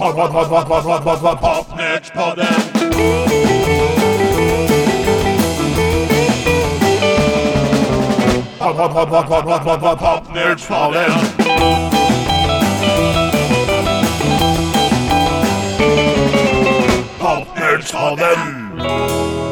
Pod, pod, pod, pod, pod, pod, pod, pod, Popnördspodden. Pod, pod, pod, pod, pod, pod, pod, pod, Popnördspodden. Popnördspodden.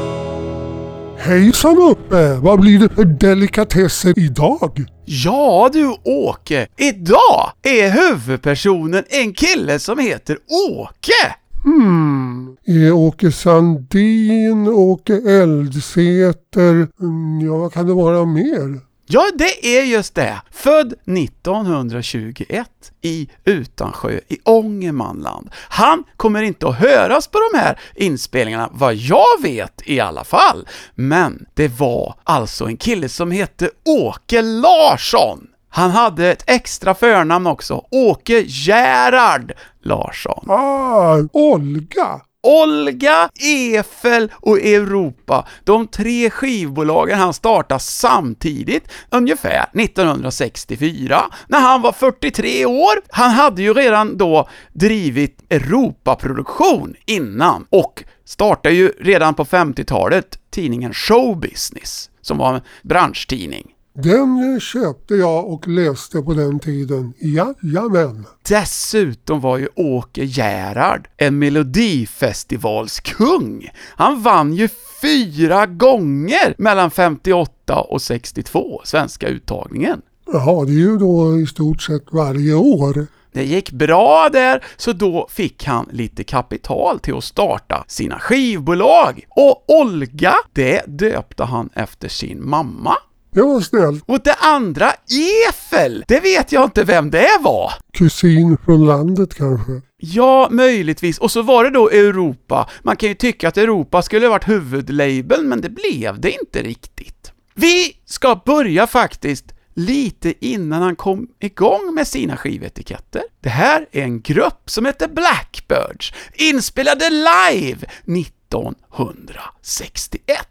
Hejsan uppe! Vad blir det för delikatesser idag? Ja du Åke, idag är huvudpersonen en kille som heter Åke! Hmm, är Åke Sandin, Åke Eldsäter, mm, ja vad kan det vara mer? Ja, det är just det. Född 1921 i Utansjö i Ångermanland. Han kommer inte att höras på de här inspelningarna, vad jag vet i alla fall. Men det var alltså en kille som hette Åke Larsson. Han hade ett extra förnamn också, Åke Gerhard Larsson. Ah, Olga! Olga, Efel och Europa, de tre skivbolagen han startade samtidigt, ungefär 1964, när han var 43 år. Han hade ju redan då drivit Europaproduktion innan och startade ju redan på 50-talet tidningen Showbusiness, som var en branschtidning. Den köpte jag och läste på den tiden. Jajamän. Dessutom var ju Åke Gerhard en melodifestivalskung. Han vann ju fyra gånger mellan 58 och 62, svenska uttagningen. Jaha, det är ju då i stort sett varje år. Det gick bra där, så då fick han lite kapital till att starta sina skivbolag. Och Olga, det döpte han efter sin mamma. Det var snällt. Och det andra, Efel, det vet jag inte vem det var. Kusin från landet kanske. Ja, möjligtvis. Och så var det då Europa. Man kan ju tycka att Europa skulle ha varit huvudlabeln, men det blev det inte riktigt. Vi ska börja faktiskt lite innan han kom igång med sina skivetiketter. Det här är en grupp som heter Blackbirds, inspelade live 1961.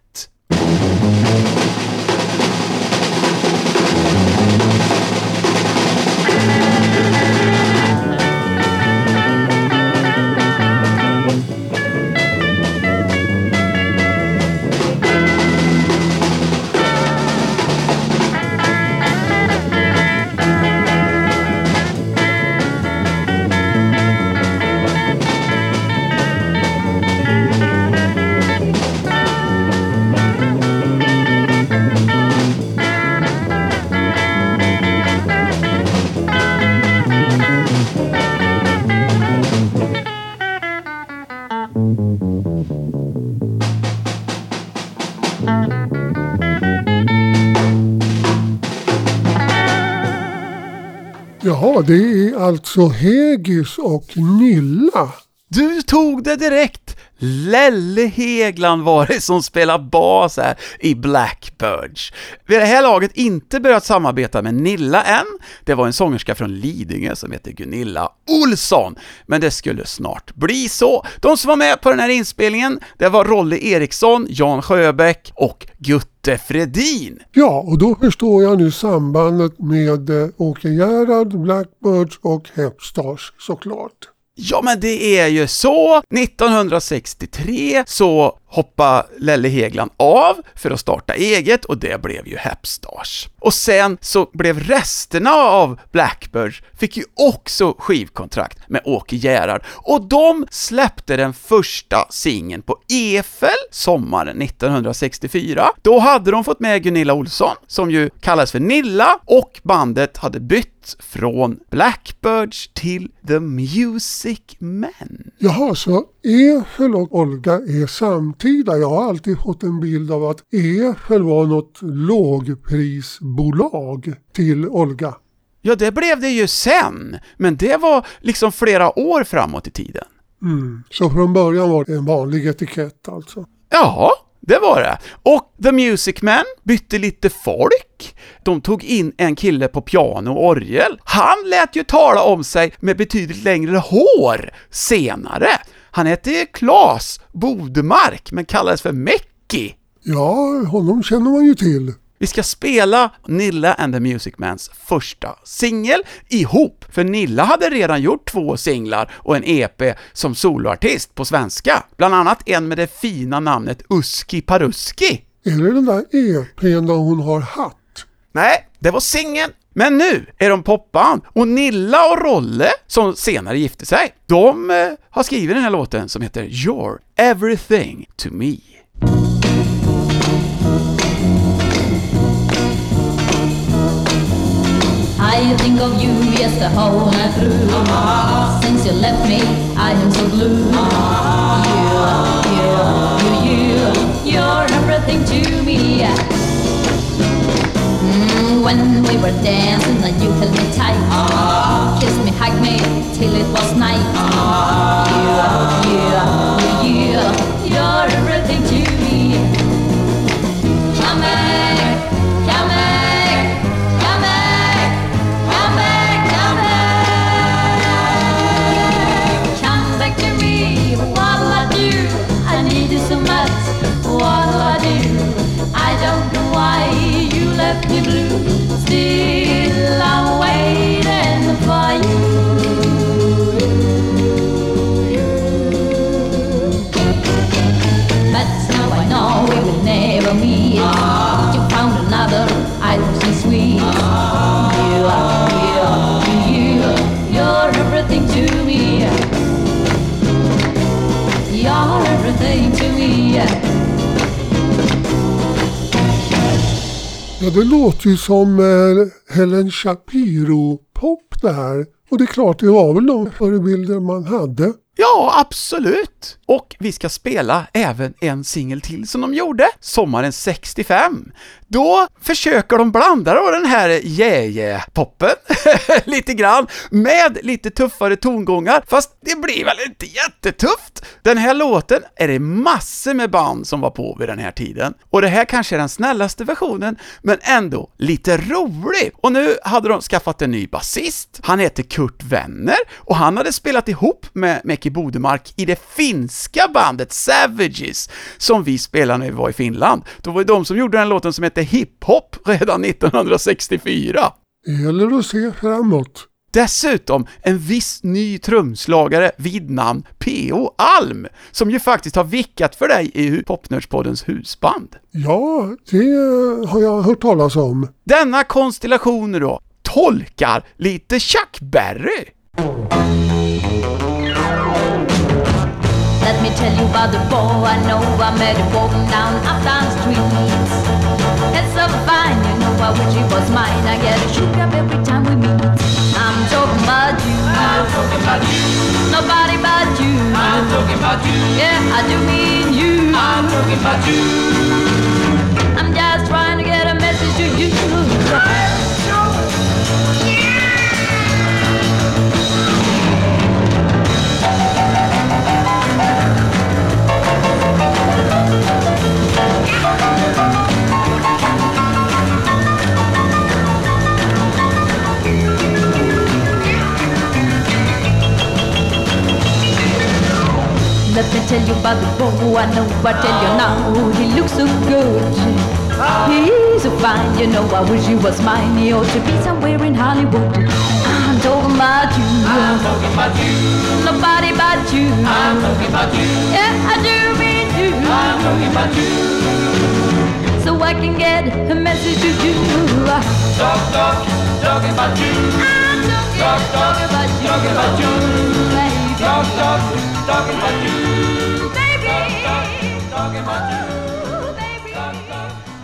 Jaha, det är alltså Hegis och Nilla. Du tog det direkt! Lelle Hegland var det som spelade bas här i Blackbirds. Vid det här laget inte börjat samarbeta med Nilla än, det var en sångerska från Lidingö som heter Gunilla Olsson, men det skulle snart bli så. De som var med på den här inspelningen, det var Rolle Eriksson, Jan Sjöbäck och Gutte Fredin. Ja, och då förstår jag nu sambandet med eh, Åke Gerhard, Blackbirds och Hepstars såklart. Ja, men det är ju så. 1963 så hoppade Lelle Hegland av för att starta eget och det blev ju Hepstars. Och sen så blev resterna av Blackbirds fick ju också skivkontrakt med Åke Gerhard och de släppte den första singeln på Efel sommaren 1964. Då hade de fått med Gunilla Olsson, som ju kallas för Nilla, och bandet hade bytt från Blackbirds till The Music Men. Jaha, så Efel och Olga är samtida. Jag har alltid fått en bild av att Efel var något lågprisbolag till Olga. Ja, det blev det ju sen, men det var liksom flera år framåt i tiden. Mm. Så från början var det en vanlig etikett alltså. Ja, det var det. Och The Music Man bytte lite folk. De tog in en kille på piano och orgel. Han lät ju tala om sig med betydligt längre hår senare. Han hette Klas Bodemark, men kallades för Mäcki. Ja, honom känner man ju till. Vi ska spela Nilla and the Music Mans första singel ihop, för Nilla hade redan gjort två singlar och en EP som soloartist på svenska, bland annat en med det fina namnet Uski Paruski. Är det den där EPn där hon har hatt? Nej, det var singeln. Men nu är de popband och Nilla och Rolle, som senare gifte sig, de eh, har skrivit den här låten som heter You're Everything to Me. I think of you, yes, the whole night through. Since you left me, I am so blue. You, you, you, you, you're everything to me. When we were dancing, and you held me tight, kissed me, hugged me till it was night. You, you, you, you, låter ju som eh, Helen Shapiro-pop det här. Och det är klart, det var väl de förebilder man hade. Ja, absolut! Och vi ska spela även en singel till som de gjorde, sommaren 65. Då försöker de blanda då den här yeah-yeah-poppen lite grann med lite tuffare tongångar, fast det blir väl inte jättetufft? Den här låten är det massor med band som var på vid den här tiden, och det här kanske är den snällaste versionen, men ändå lite rolig. Och nu hade de skaffat en ny basist, han heter Kurt Wenner, och han hade spelat ihop med Meki Bodemark i det finska bandet Savages, som vi spelade när vi var i Finland. Då var det de som gjorde den låten som hette Hiphop redan 1964. Det gäller att se framåt. Dessutom en viss ny trumslagare vid namn P.O. Alm, som ju faktiskt har vickat för dig i Popnördspoddens husband. Ja, det eh, har jag hört talas om. Denna konstellation då tolkar lite Chuck Berry. Let me tell you about the boy I know. I met him walking down uptown streets. It's so fine, you know. I wish he was mine. I get a shook up every time we meet. I'm talking about you. I'm talking about you. Nobody but you. I'm talking about you. Yeah, I do mean you. I'm talking about you. I'm just trying to get a message to you. About the boy I know. I tell you now, he looks so good. He's so fine, you know. I wish he was mine. He ought to be somewhere in Hollywood. I'm talking about you. I'm talking about you. Nobody but you. I'm talking about you. Yeah, I do mean you. I'm talking about you. So I can get a message to you. Talk, talk, talking about you. I'm talking, Talk, talk, talking about you. talking about you. Baby. Talk, talk, talking about you.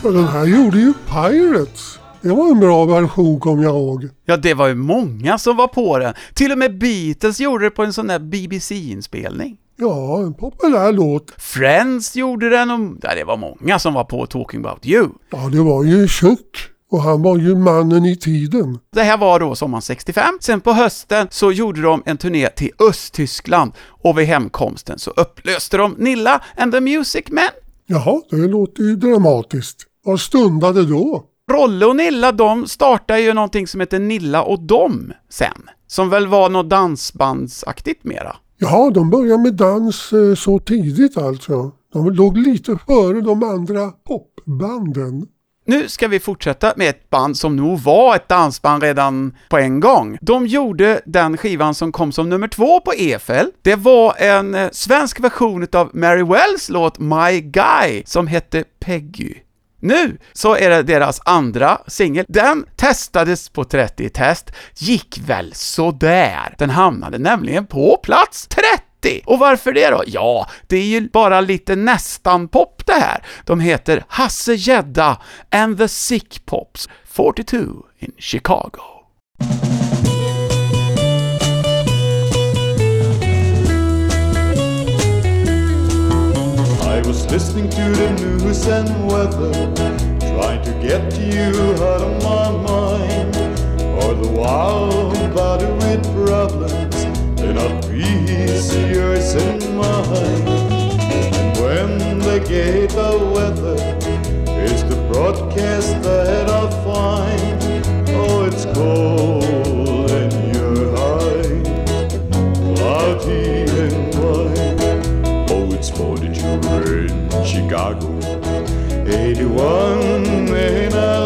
Ja, den här gjorde ju Pirates. Det var en bra version kom jag ihåg. Ja, det var ju många som var på den. Till och med Beatles gjorde det på en sån där BBC-inspelning. Ja, en populär låt. Friends gjorde den och ja, det var många som var på Talking about you. Ja, det var ju Chuck. Och han var ju mannen i tiden. Det här var då sommaren 65. Sen på hösten så gjorde de en turné till Östtyskland och vid hemkomsten så upplöste de Nilla and the Music Men. Jaha, det låter ju dramatiskt. Vad stundade då? Rolle och Nilla, de startade ju någonting som heter Nilla och Dom sen. Som väl var något dansbandsaktigt mera. Jaha, de började med dans eh, så tidigt alltså. De låg lite före de andra popbanden. Nu ska vi fortsätta med ett band som nog var ett dansband redan på en gång. De gjorde den skivan som kom som nummer två på EFL. Det var en eh, svensk version av Mary Wells låt My Guy som hette Peggy. Nu så är det deras andra singel. Den testades på 30 test, gick väl sådär. Den hamnade nämligen på plats 30. Och varför det då? Ja, det är ju bara lite nästan pop det här. De heter Hasse Gedda and the Sick Pops 42 in Chicago. I was listening to the news and weather, trying to get you out of my mind. All the while, battered with not peace, yours and mine. And when they gave the weather, it's the broadcast that I find. Oh, it's cold and you're high, cloudy and white. Oh, it's 42 in Chicago, 81 in LA,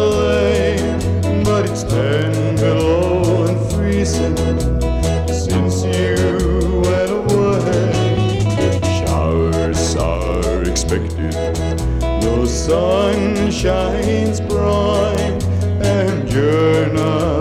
sun shines bright, and you're not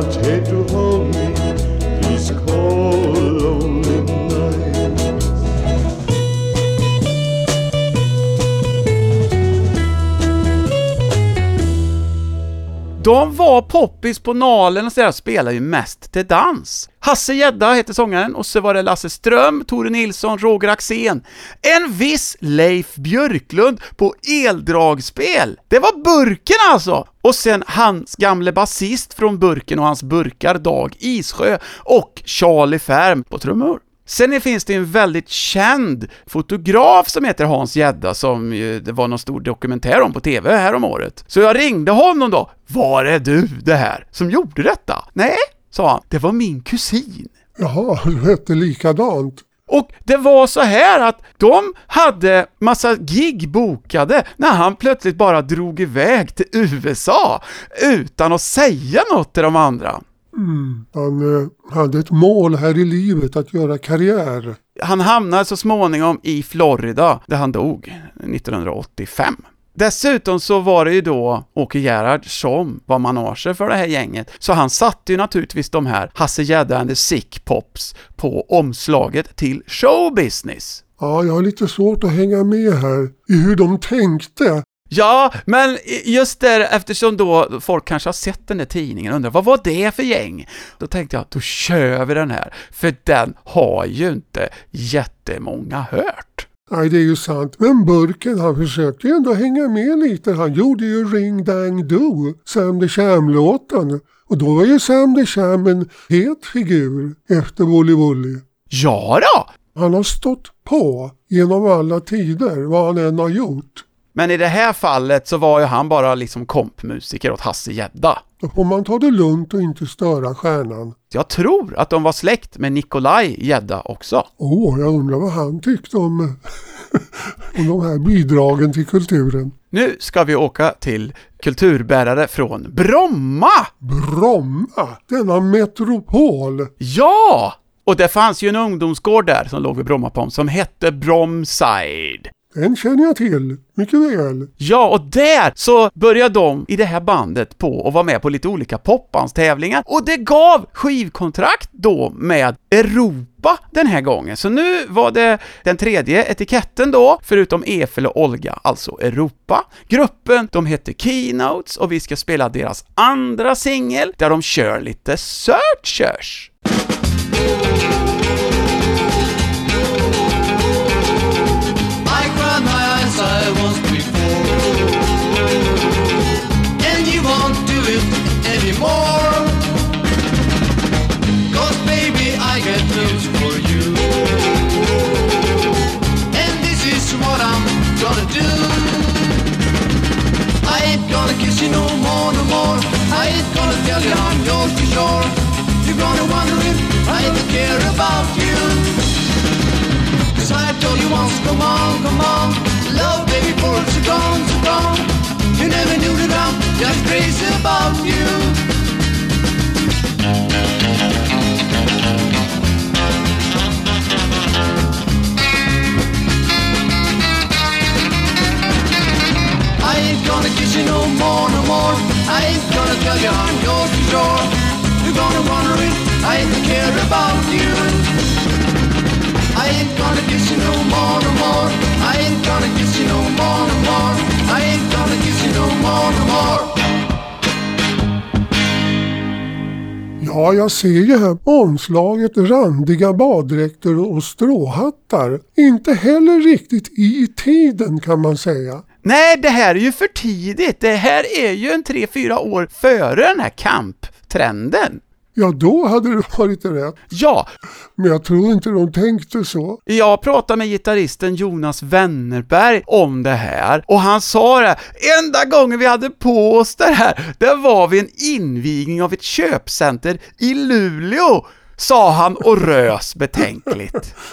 De var poppis på Nalen och sådär, spelade ju mest till dans. Hasse Gedda hette sångaren och så var det Lasse Ström, Tore Nilsson, Roger Axén. En viss Leif Björklund på eldragspel. Det var Burken alltså! Och sen hans gamle basist från Burken och hans burkar Dag Issjö och Charlie Färm på trummor. Sen finns det en väldigt känd fotograf som heter Hans Gedda som det var någon stor dokumentär om på TV här om året. Så jag ringde honom då. Var är du det här som gjorde detta? Nej, sa han. Det var min kusin. Jaha, du hette likadant. Och det var så här att de hade massa gig bokade när han plötsligt bara drog iväg till USA utan att säga något till de andra. Han eh, hade ett mål här i livet att göra karriär. Han hamnade så småningom i Florida, där han dog 1985. Dessutom så var det ju då Åke Gerhard som var manager för det här gänget, så han satte ju naturligtvis de här Hasse Gedda and the Sick Pops på omslaget till showbusiness. Ja, jag har lite svårt att hänga med här i hur de tänkte. Ja, men just där eftersom då folk kanske har sett den där tidningen och undrar vad var det för gäng? Då tänkte jag, då kör vi den här, för den har ju inte jättemånga hört. Nej, det är ju sant. Men Burken, han försökte ju ändå hänga med lite. Han gjorde ju Ring Dang Do, Sam the Sham-låten. Och då var ju Sam the Sham en het figur efter Wooly Wooly. Ja då! Han har stått på genom alla tider, vad han än har gjort. Men i det här fallet så var ju han bara liksom kompmusiker åt Hasse Gedda. Då får man ta det lugnt och inte störa stjärnan. Jag tror att de var släkt med Nikolaj Gedda också. Åh, jag undrar vad han tyckte om, om de här bidragen till kulturen. Nu ska vi åka till kulturbärare från Bromma! Bromma, denna metropol. Ja! Och det fanns ju en ungdomsgård där som låg vid Brommaplan som hette Bromside. Den känner jag till, mycket väl. Ja, och där så började de i det här bandet på att vara med på lite olika popbandstävlingar och det gav skivkontrakt då med Europa den här gången. Så nu var det den tredje etiketten då, förutom Efel och Olga, alltså Europa. Gruppen, de hette Keynotes och vi ska spela deras andra singel där de kör lite Searchers. Jag ser ju här på omslaget randiga baddräkter och stråhattar. Inte heller riktigt i tiden kan man säga. Nej, det här är ju för tidigt. Det här är ju en tre fyra år före den här kamptrenden. Ja, då hade det varit rätt. Ja, Men jag tror inte de tänkte så. jag pratade med gitarristen Jonas Wennerberg om det här och han sa det, enda gången vi hade på oss det här, det var vid en invigning av ett köpcenter i Luleå, sa han och rös betänkligt.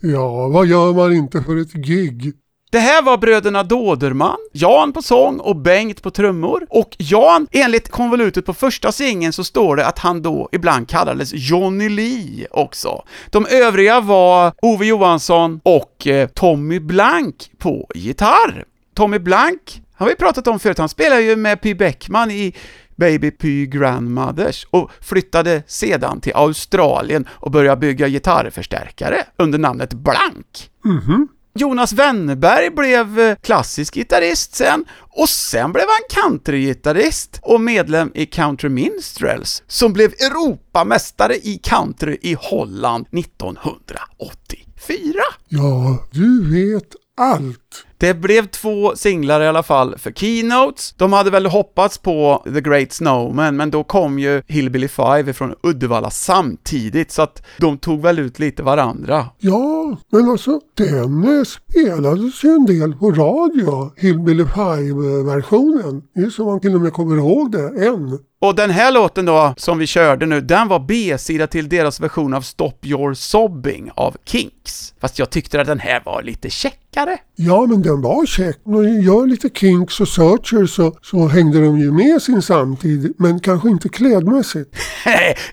Ja, vad gör man inte för ett gig? Det här var bröderna Dåderman, Jan på sång och Bengt på trummor. Och Jan, enligt konvolutet på första singeln så står det att han då ibland kallades Johnny Lee också. De övriga var Ove Johansson och eh, Tommy Blank på gitarr. Tommy Blank har vi pratat om förut, han spelar ju med Py Bäckman i Baby Py Grandmothers och flyttade sedan till Australien och började bygga gitarrförstärkare under namnet Blank. Mhm. Jonas Wennerberg blev eh, klassisk gitarrist sen, och sen blev han countrygitarrist och medlem i Country Minstrels, som blev Europamästare i country i Holland 1984. Ja, du vet allt. Det blev två singlar i alla fall för Keynotes. De hade väl hoppats på The Great Snowman, men då kom ju Hillbilly Five från Uddevalla samtidigt, så att de tog väl ut lite varandra. Ja, men alltså den spelades ju en del på radio, Hillbilly Five-versionen. Det är så man till och med kommer ihåg det än. Och den här låten då, som vi körde nu, den var B-sida till deras version av Stop Your Sobbing av Kinks. Fast jag tyckte att den här var lite checkare. Ja, men den var check. När de gör lite Kinks och Searchers så, så hängde de ju med sin samtid, men kanske inte klädmässigt.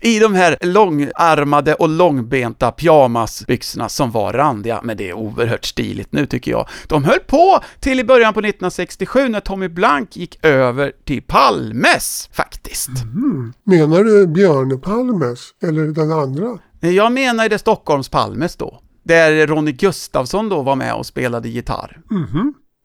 I de här långarmade och långbenta pyjamasbyxorna som var randiga, men det är oerhört stiligt nu tycker jag. De höll på till i början på 1967 när Tommy Blank gick över till Palmes, faktiskt. Menar du Björne Palmes eller den andra? Jag menar det Stockholms Palmes då, där Ronny Gustafsson då var med och spelade gitarr.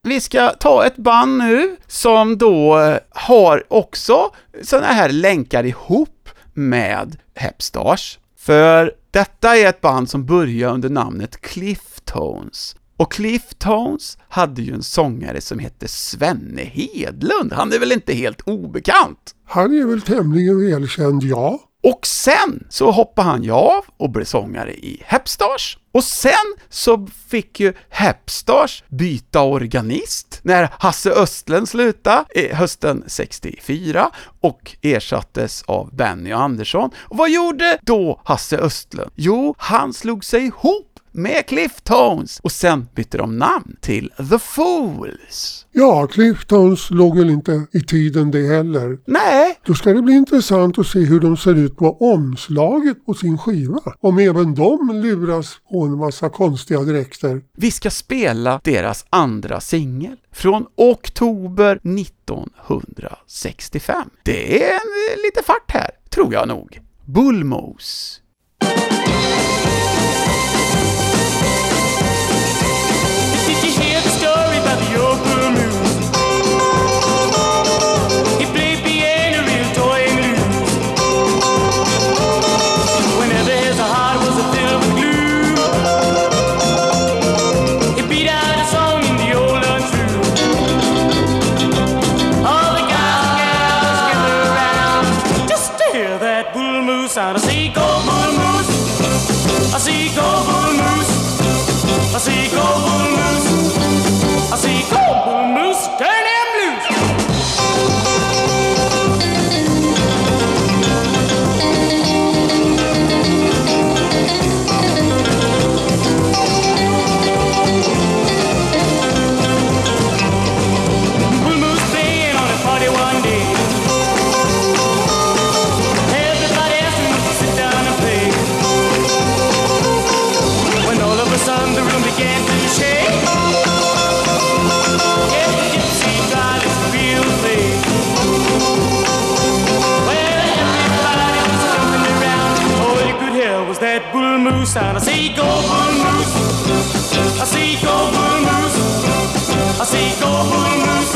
Vi ska ta ett band nu som då har också sådana här länkar ihop med Hepstars. För detta är ett band som börjar under namnet Clifftones. Och Clifftones hade ju en sångare som hette Svenne Hedlund. Han är väl inte helt obekant? Han är väl tämligen välkänd, ja. Och sen så hoppade han ju av och blev sångare i Hepstars. Och sen så fick ju Hepstars byta organist när Hasse Östlund slutade hösten 64 och ersattes av Benny Andersson. Och vad gjorde då Hasse Östlund? Jo, han slog sig ihop med Clifftones och sen bytte de namn till The Fools. Ja, Cliftones låg väl inte i tiden det heller. Nej, Då ska det bli intressant att se hur de ser ut på omslaget på sin skiva. Om även de luras på en massa konstiga dräkter. Vi ska spela deras andra singel från oktober 1965. Det är en, eh, lite fart här, tror jag nog. Bullmos. I moose and I see go bull moose. I see go bull moose. I see go bull moose.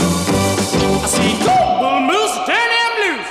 I see go bull moose. Turn him loose.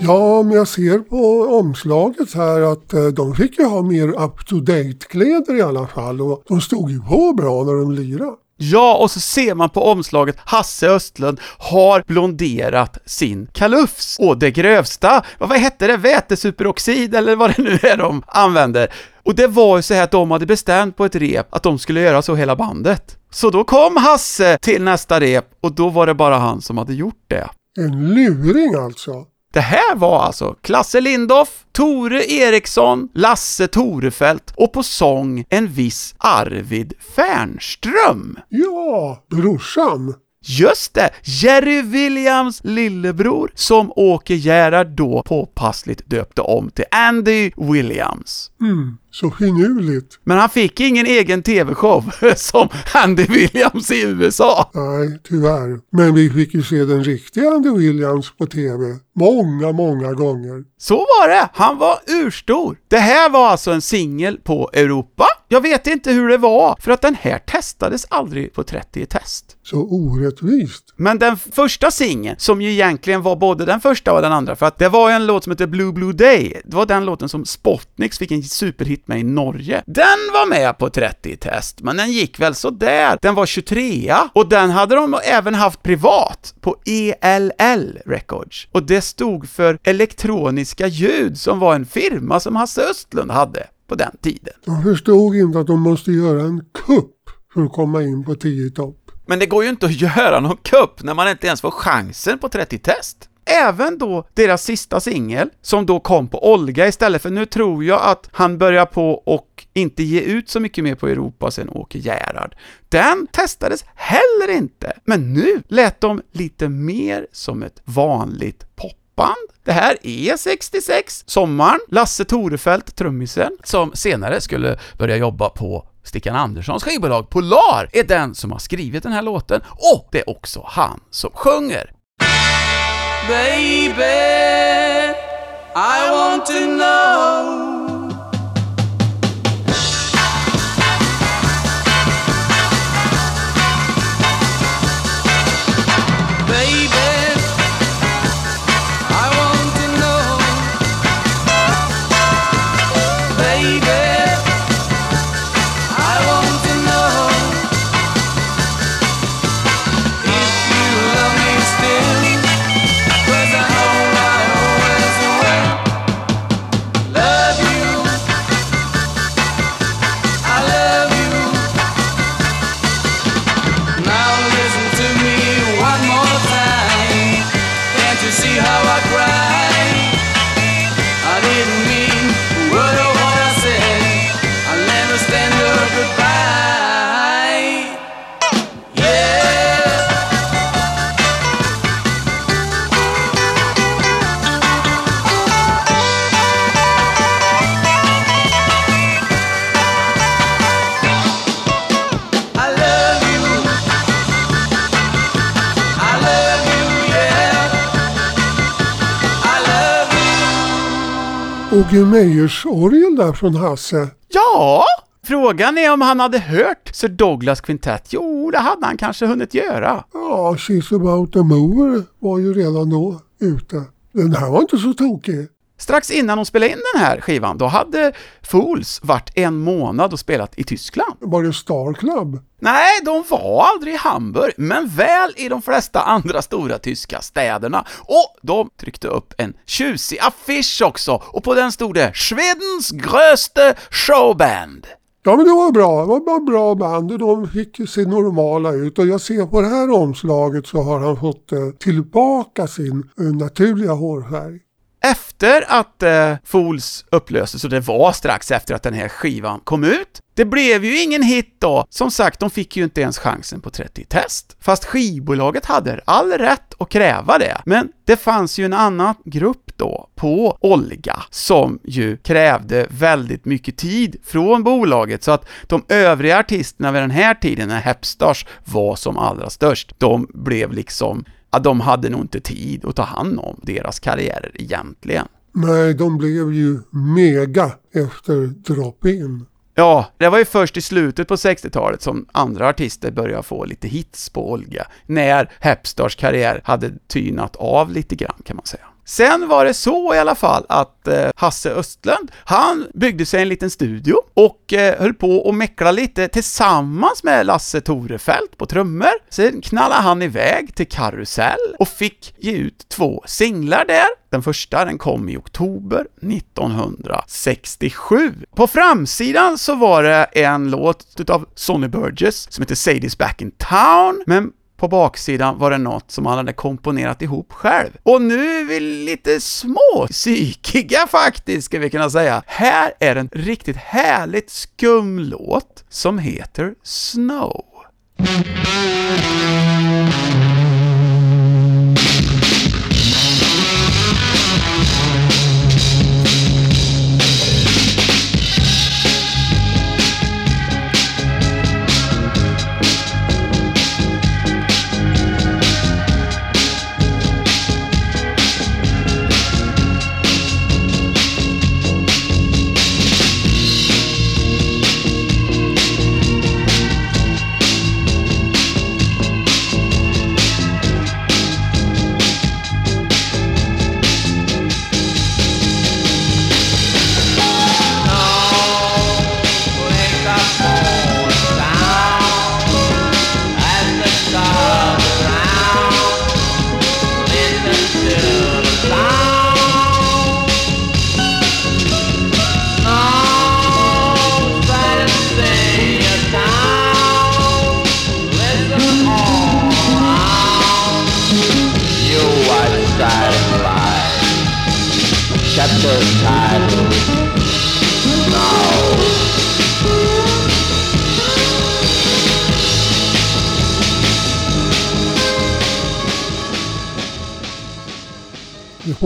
Ja, om jag ser på omslaget här att eh, de fick ju ha mer up-to-date-kläder i alla fall och de stod ju på bra när de lirade. Ja, och så ser man på omslaget Hasse Östlund har blonderat sin kalufs. Och det grövsta, vad vad hette det, vätesuperoxid eller vad det nu är de använder. Och det var ju så här att de hade bestämt på ett rep att de skulle göra så hela bandet. Så då kom Hasse till nästa rep och då var det bara han som hade gjort det. En luring alltså. Det här var alltså Klasse Lindoff, Tore Eriksson, Lasse Torefelt och på sång en viss Arvid Fernström. Ja, brorsan. Just det! Jerry Williams lillebror som Åke Gerhard då påpassligt döpte om till Andy Williams. Mm, så finurligt. Men han fick ingen egen TV-show som Andy Williams i USA. Nej, tyvärr. Men vi fick ju se den riktiga Andy Williams på TV. Många, många gånger. Så var det! Han var urstor. Det här var alltså en singel på Europa. Jag vet inte hur det var, för att den här testades aldrig på 30 test. Så orättvist. Men den första singeln, som ju egentligen var både den första och den andra, för att det var en låt som heter Blue Blue Day, det var den låten som Spotniks fick en superhit med i Norge. Den var med på 30 test, men den gick väl så där. Den var 23 och den hade de även haft privat på ELL Records. Och det stod för elektroniska ljud, som var en firma som Hasse Östlund hade på den tiden. De förstod inte att de måste göra en kupp för att komma in på 10 topp. Men det går ju inte att göra någon kupp när man inte ens får chansen på 30 test. Även då deras sista singel, som då kom på Olga istället, för nu tror jag att han börjar på och inte ge ut så mycket mer på Europa sen Åke Gerhard. Den testades heller inte, men nu lät de lite mer som ett vanligt popband. Det här är 66, sommaren, Lasse Torefelt, trummisen, som senare skulle börja jobba på Stickan Anderssons skivbolag Polar är den som har skrivit den här låten och det är också han som sjunger. Baby, I want to know. Love you. Åge Meyers orgel där från Hasse. Ja, frågan är om han hade hört Sir Douglas Quintet. Jo, det hade han kanske hunnit göra. Ja, She's about the mover var ju redan då ute. Den här var inte så tokig. Strax innan de spelade in den här skivan, då hade Fools varit en månad och spelat i Tyskland. Var det Star Club? Nej, de var aldrig i Hamburg, men väl i de flesta andra stora tyska städerna. Och de tryckte upp en tjusig affisch också, och på den stod det ”Schwedens gröste showband”. Ja men det var bra, det var bara bra band. De fick se normala ut och jag ser på det här omslaget så har han fått eh, tillbaka sin eh, naturliga hårfärg efter att eh, Fools upplöstes, och det var strax efter att den här skivan kom ut, det blev ju ingen hit då. Som sagt, de fick ju inte ens chansen på 30 test. Fast skivbolaget hade all rätt att kräva det. Men det fanns ju en annan grupp då, på Olga, som ju krävde väldigt mycket tid från bolaget, så att de övriga artisterna vid den här tiden, när Hepstars var som allra störst, de blev liksom ja, de hade nog inte tid att ta hand om deras karriärer egentligen. Nej, de blev ju mega efter drop-in. Ja, det var ju först i slutet på 60-talet som andra artister började få lite hits på Olga, när Hepstars karriär hade tynat av lite grann kan man säga. Sen var det så i alla fall att eh, Hasse Östlund, han byggde sig en liten studio och eh, höll på att meckla lite tillsammans med Lasse Torefelt på trummor. Sen knallade han iväg till Karusell och fick ge ut två singlar där. Den första den kom i oktober 1967. På framsidan så var det en låt utav Sonny Burgess som heter Sadie's Back in Town, men på baksidan var det något som han hade komponerat ihop själv. Och nu är vi lite små psykiga faktiskt, ska vi kunna säga. Här är en riktigt härligt skum låt som heter Snow.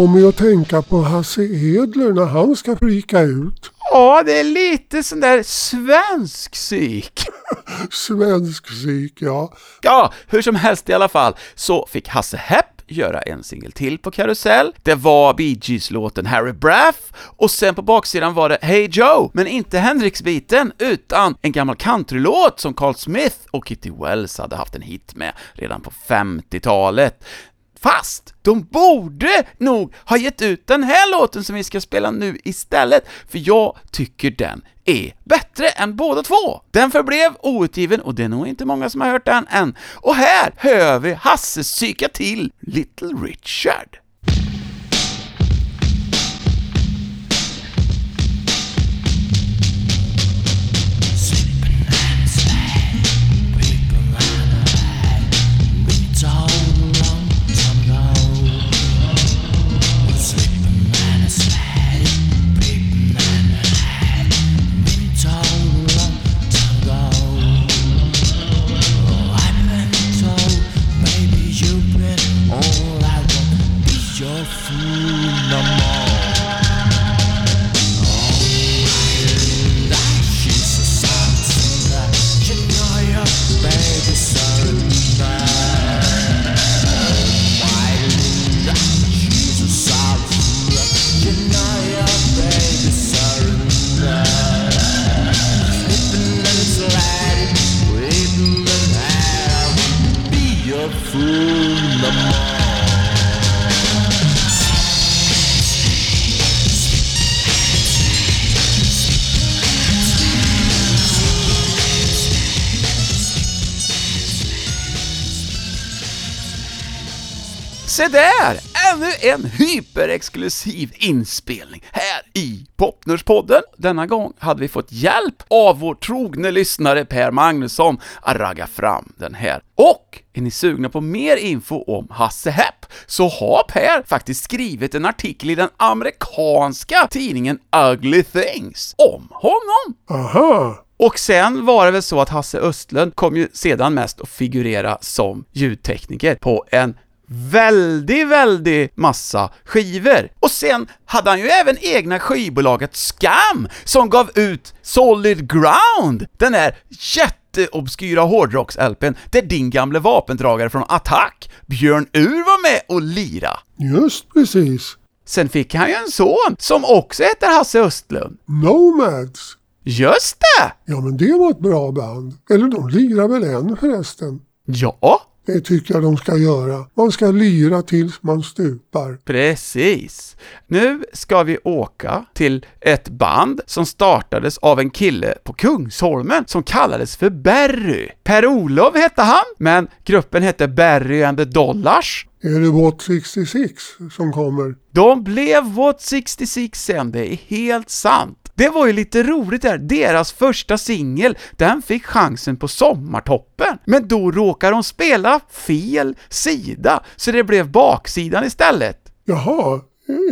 Får mig att tänka på Hasse Edler när han ska flika ut. Ja, det är lite sån där svensk psyk. Svensk psyk, ja. Ja, hur som helst i alla fall, så fick Hasse Hepp göra en singel till på Karusell. Det var Bee Gees-låten Harry Braff, och sen på baksidan var det Hey Joe, men inte Hendrix-biten, utan en gammal countrylåt som Carl Smith och Kitty Wells hade haft en hit med redan på 50-talet. Fast de borde nog ha gett ut den här låten som vi ska spela nu istället, för jag tycker den är bättre än båda två. Den förblev outgiven och det är nog inte många som har hört den än. Och här hör vi Hasse psyka till Little Richard. Där! Ännu en hyperexklusiv inspelning här i Popnörspodden. Denna gång hade vi fått hjälp av vår trogne lyssnare Per Magnusson att ragga fram den här. Och är ni sugna på mer info om Hasse Hepp så har Per faktiskt skrivit en artikel i den amerikanska tidningen Ugly Things om honom. Aha! Och sen var det väl så att Hasse Östlund kom ju sedan mest att figurera som ljudtekniker på en väldigt, väldigt massa skivor. Och sen hade han ju även egna skivbolaget Scam som gav ut Solid Ground, den där jätteobskyra hårdrocks-LPn där din gamle vapendragare från Attack, Björn Ur var med och lira. Just precis. Sen fick han ju en son som också heter Hasse Östlund. Nomads. Just det! Ja men det var ett bra band. Eller de lirar väl än förresten. Ja, det tycker jag de ska göra. Man ska lyra tills man stupar. Precis. Nu ska vi åka till ett band som startades av en kille på Kungsholmen som kallades för Berry. Per-Olov hette han, men gruppen hette Berry and the Dollars. Är det What 66 som kommer? De blev What 66 sen, det är helt sant. Det var ju lite roligt där, deras första singel, den fick chansen på Sommartoppen, men då råkade de spela fel sida, så det blev baksidan istället. Jaha,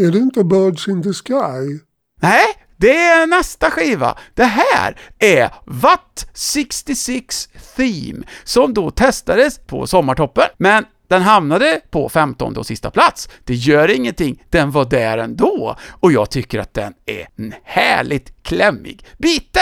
är det inte Birds in the Sky? Nej, det är nästa skiva. Det här är Watt 66 Theme, som då testades på Sommartoppen, men den hamnade på 15 och sista plats. Det gör ingenting, den var där ändå. Och jag tycker att den är en härligt klämmig bite.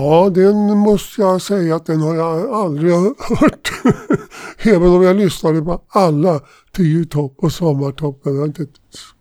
Ja, den måste jag säga att den har jag aldrig hört. Även om jag lyssnade på alla tio topp och sommartoppen. Jag har inte ett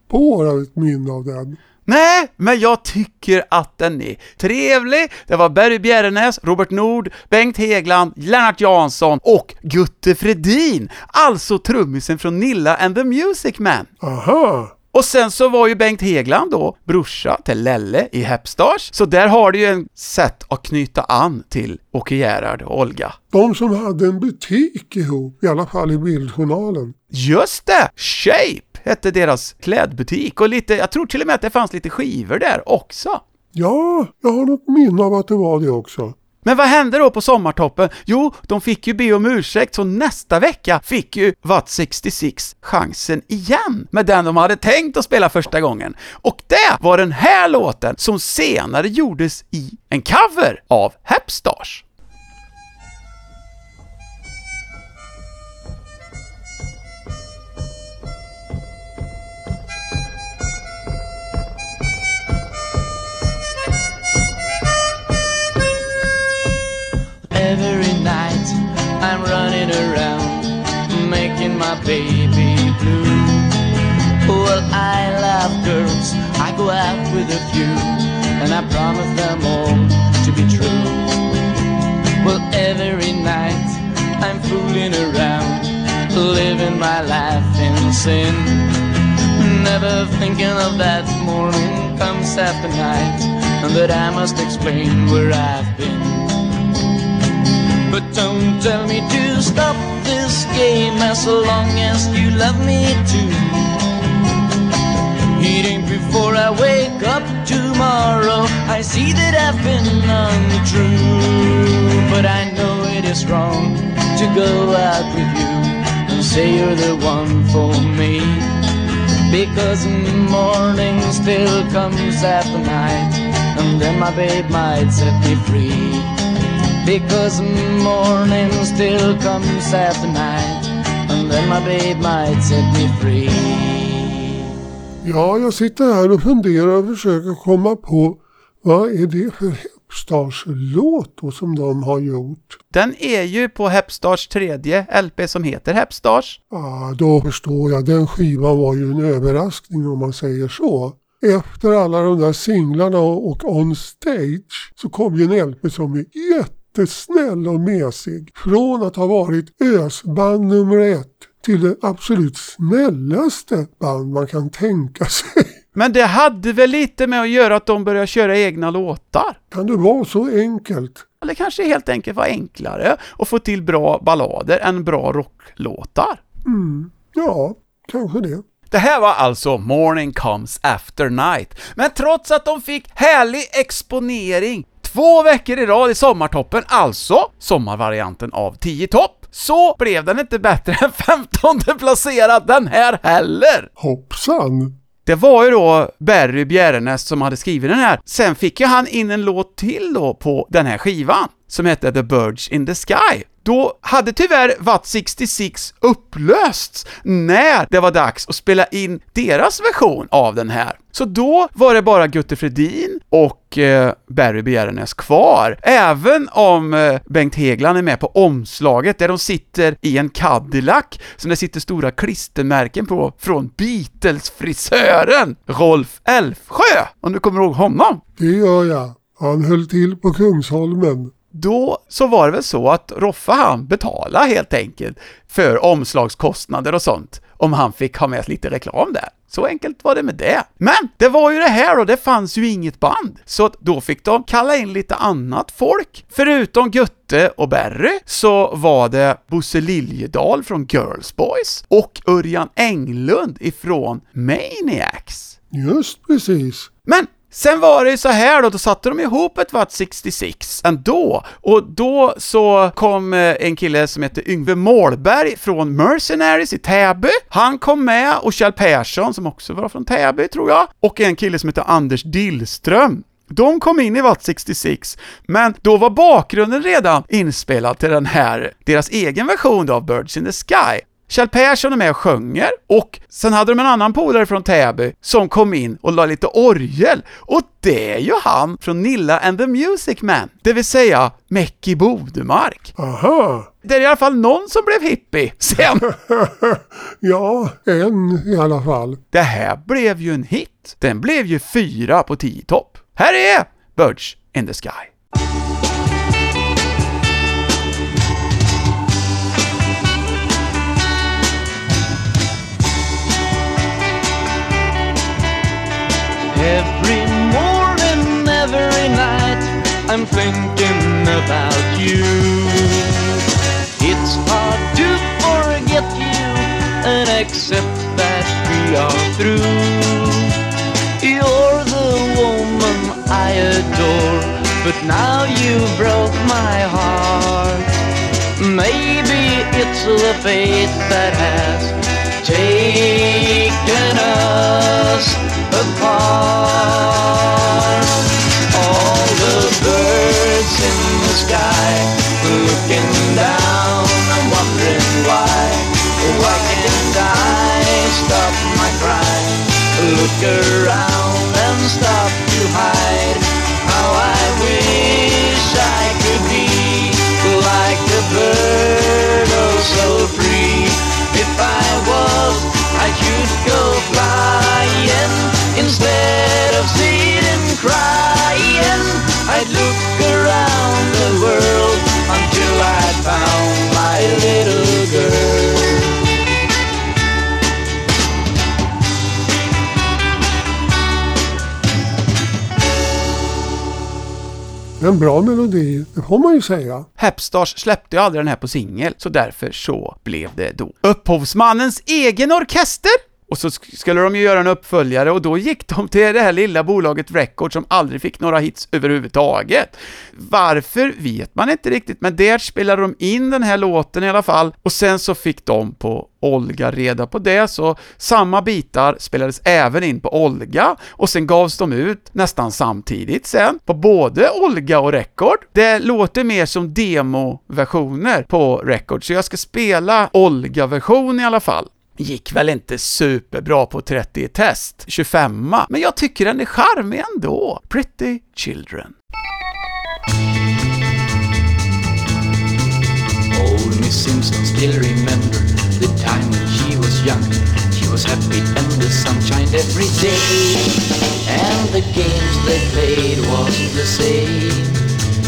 spår av ett minne av den. Nej, men jag tycker att den är trevlig. Det var Barry Bjärrenäs, Robert Nord, Bengt Hegland, Lennart Jansson och Gutte Fredin, alltså trummisen från Nilla and the Music Man. Aha! Och sen så var ju Bengt Hegland då brorsa till Lelle i Hepstars, så där har du ju en sätt att knyta an till Åke Gerhard och Olga. De som hade en butik ihop, i alla fall i bildjournalen. Just det! Shape hette deras klädbutik och lite, jag tror till och med att det fanns lite skivor där också. Ja, jag har något minne av att det var det också. Men vad hände då på sommartoppen? Jo, de fick ju be om ursäkt, så nästa vecka fick ju Watt 66 chansen igen med den de hade tänkt att spela första gången. Och det var den här låten som senare gjordes i en cover av Hepstars. I'm running around, making my baby blue. Well, I love girls, I go out with a few, and I promise them all to be true. Well, every night I'm fooling around, living my life in sin. Never thinking of that morning comes after night, and that I must explain where I've been. But don't tell me to stop this game as long as you love me too. It ain't before I wake up tomorrow. I see that I've been untrue. But I know it is wrong to go out with you and say you're the one for me. Because morning still comes after night, and then my babe might set me free. Because morning still comes after night, and then my babe might set me free. Ja, jag sitter här och funderar och försöker komma på vad är det för Hepstars-låt då som de har gjort? Den är ju på Hepstars tredje LP som heter Hepstars. Ja, då förstår jag. Den skivan var ju en överraskning om man säger så. Efter alla de där singlarna och On Stage så kom ju en LP som är jättesnäll och mesig. Från att ha varit ösband nummer ett till det absolut snällaste band man kan tänka sig. Men det hade väl lite med att göra att de började köra egna låtar? Kan det vara så enkelt? Eller kanske helt enkelt var enklare att få till bra ballader än bra rocklåtar? Ja, kanske det. Det här var alltså Morning Comes After Night. Men trots att de fick härlig exponering två veckor i rad i sommartoppen, alltså sommarvarianten av 10 topp, så blev den inte bättre än 15 placerad den här heller! Hoppsan! Det var ju då Barry Bjärrenäs som hade skrivit den här. Sen fick ju han in en låt till då på den här skivan, som hette The Birds in the Sky. Då hade tyvärr Watt 66 upplösts när det var dags att spela in deras version av den här. Så då var det bara Gutte Fredin och eh, Barry Bjärrenäs kvar, även om eh, Bengt Hegland är med på omslaget där de sitter i en Cadillac som det sitter stora klistermärken på från Beatles-frisören Rolf Elfsjö, om du kommer ihåg honom. Det gör jag. Han höll till på Kungsholmen. Då så var det väl så att Roffa han betala helt enkelt för omslagskostnader och sånt om han fick ha med lite reklam där. Så enkelt var det med det. Men det var ju det här då, det fanns ju inget band. Så att då fick de kalla in lite annat folk. Förutom Gutte och Berry så var det Bosse Liljedahl från Girls Boys och Örjan Englund ifrån Maniacs. Just precis. Men Sen var det ju så här då, då satte de ihop ett Watt 66 ändå, och då så kom eh, en kille som heter Yngve Målberg från Mercenaries i Täby. Han kom med, och Kjell Persson som också var från Täby tror jag, och en kille som heter Anders Dillström. De kom in i Watt 66, men då var bakgrunden redan inspelad till den här, deras egen version då av Birds in the Sky. Kjell Persson är med och sjunger, och sen hade de en annan polare från Täby som kom in och la lite orgel, och det är ju han från Nilla and the Music Man, det vill säga Mäcki Bodemark. Aha. Det är i alla fall någon som blev hippie sen. ja, en i alla fall. Det här blev ju en hit. Den blev ju fyra på 10 topp. Här är Birds in the Sky. Every morning, every night, I'm thinking about you. It's hard to forget you and accept that we are through. You're the woman I adore, but now you broke my heart. Maybe it's the fate that has taken us apart. All the birds in the sky looking down and wondering why. Why can't I stop my crying? Look around and stop en bra melodi, det får man ju säga. Hepstars släppte ju aldrig den här på singel, så därför så blev det då upphovsmannens egen orkester. Och så skulle de ju göra en uppföljare och då gick de till det här lilla bolaget Record som aldrig fick några hits överhuvudtaget. Varför vet man inte riktigt, men där spelade de in den här låten i alla fall och sen så fick de på Olga reda på det, så samma bitar spelades även in på Olga och sen gavs de ut nästan samtidigt sen på både Olga och Record. Det låter mer som demoversioner på Record, så jag ska spela Olga-version i alla fall. Gick väl inte superbra på 30 i test, 25 men jag tycker den är charmig ändå. Pretty Children. Old Miss Simpson still remember the time when she was young. She was happy and the sun shined every day. And the games they played was the same.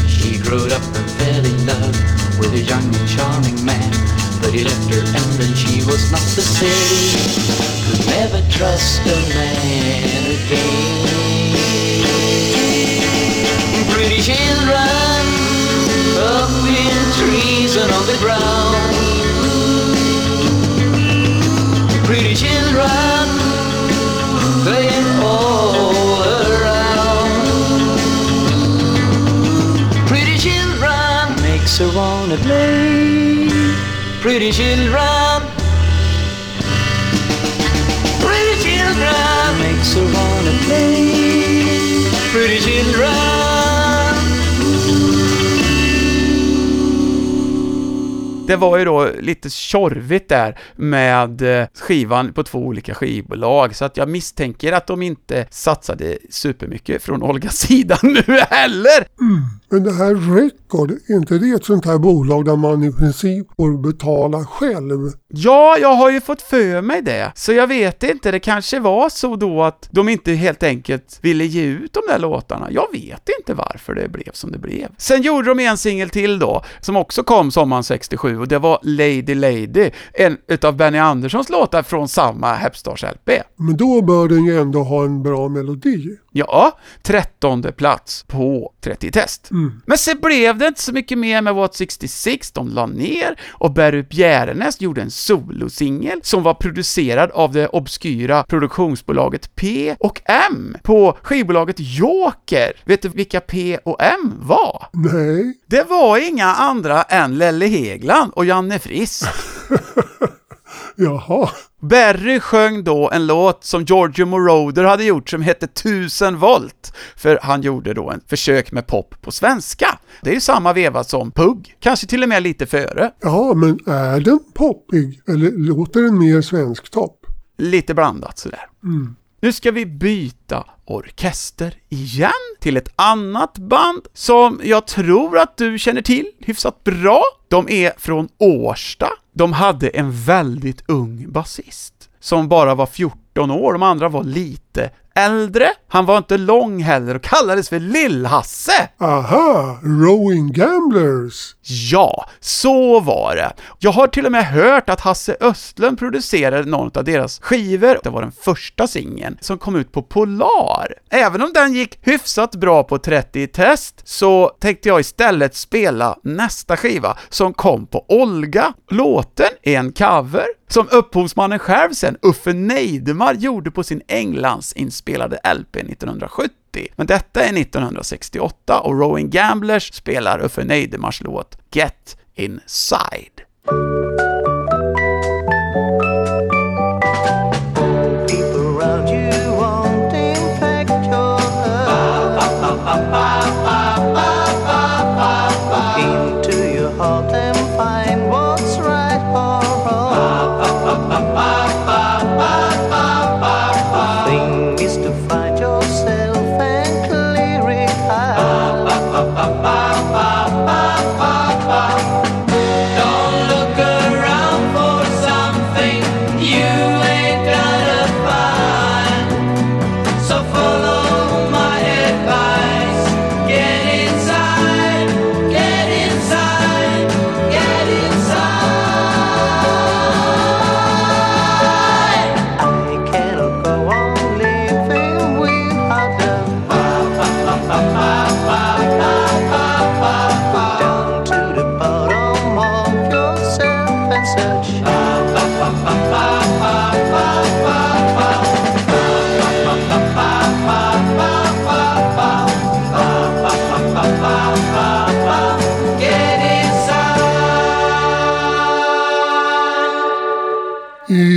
She grew up and fell in love with a young and charming man. But he left her and then she was not the same. Could never trust a man again. Pretty children up in trees and on the ground. Pretty children playing all around. Pretty children makes her wanna play. Pretty children. Pretty children makes her wanna play. Pretty children. Det var ju då lite tjorvigt där med eh, skivan på två olika skivbolag, så att jag misstänker att de inte satsade supermycket från Olgas sida nu heller. Men det här Record, är inte det ett sånt här bolag där man i princip får betala själv? Ja, jag har ju fått för mig det, så jag vet inte, det kanske var så då att de inte helt enkelt ville ge ut de där låtarna. Jag vet inte varför det blev som det blev. Sen gjorde de en singel till då, som också kom sommaren 67, och det var Lady Lady, en utav Benny Anderssons låtar från samma Hepstars LP. Men då bör den ju ändå ha en bra melodi. Ja, trettonde plats på 30 test. Men sen blev det inte så mycket mer med What 66, de la ner och Berry Bjärnäs gjorde en solosingel som var producerad av det obskyra produktionsbolaget P och M på skivbolaget Joker. Vet du vilka P och M var? Nej, Det var inga andra än Lelle Hegland och Janne Frisk. jaha. Barry sjöng då en låt som Giorgio Moroder hade gjort som hette 1000 volt, för han gjorde då en försök med pop på svenska. Det är ju samma veva som Pugg, kanske till och med lite före. Ja, men är den poppig? Eller låter den mer svensktopp? Lite blandat sådär. Nu ska vi byta orkester igen till ett annat band som jag tror att du känner till hyfsat bra. De är från Årsta. De hade en väldigt ung basist som bara var 14 år, de andra var lite äldre. Han var inte lång heller och kallades för Lill-Hasse. Aha, Rowing Gamblers. Ja, så var det. Jag har till och med hört att Hasse Östlund producerade någon av deras skivor. Det var den första singeln som kom ut på Polar. Även om den gick hyfsat bra på 30 i test så tänkte jag istället spela nästa skiva som kom på Olga. Låten är en cover som upphovsmannen själv sen, Uffe Neidemar, gjorde på sin Englandsinspelade LP 1970. Men detta är 1968 och Rowing Gamblers spelar Uffe Neidemars låt Get Inside.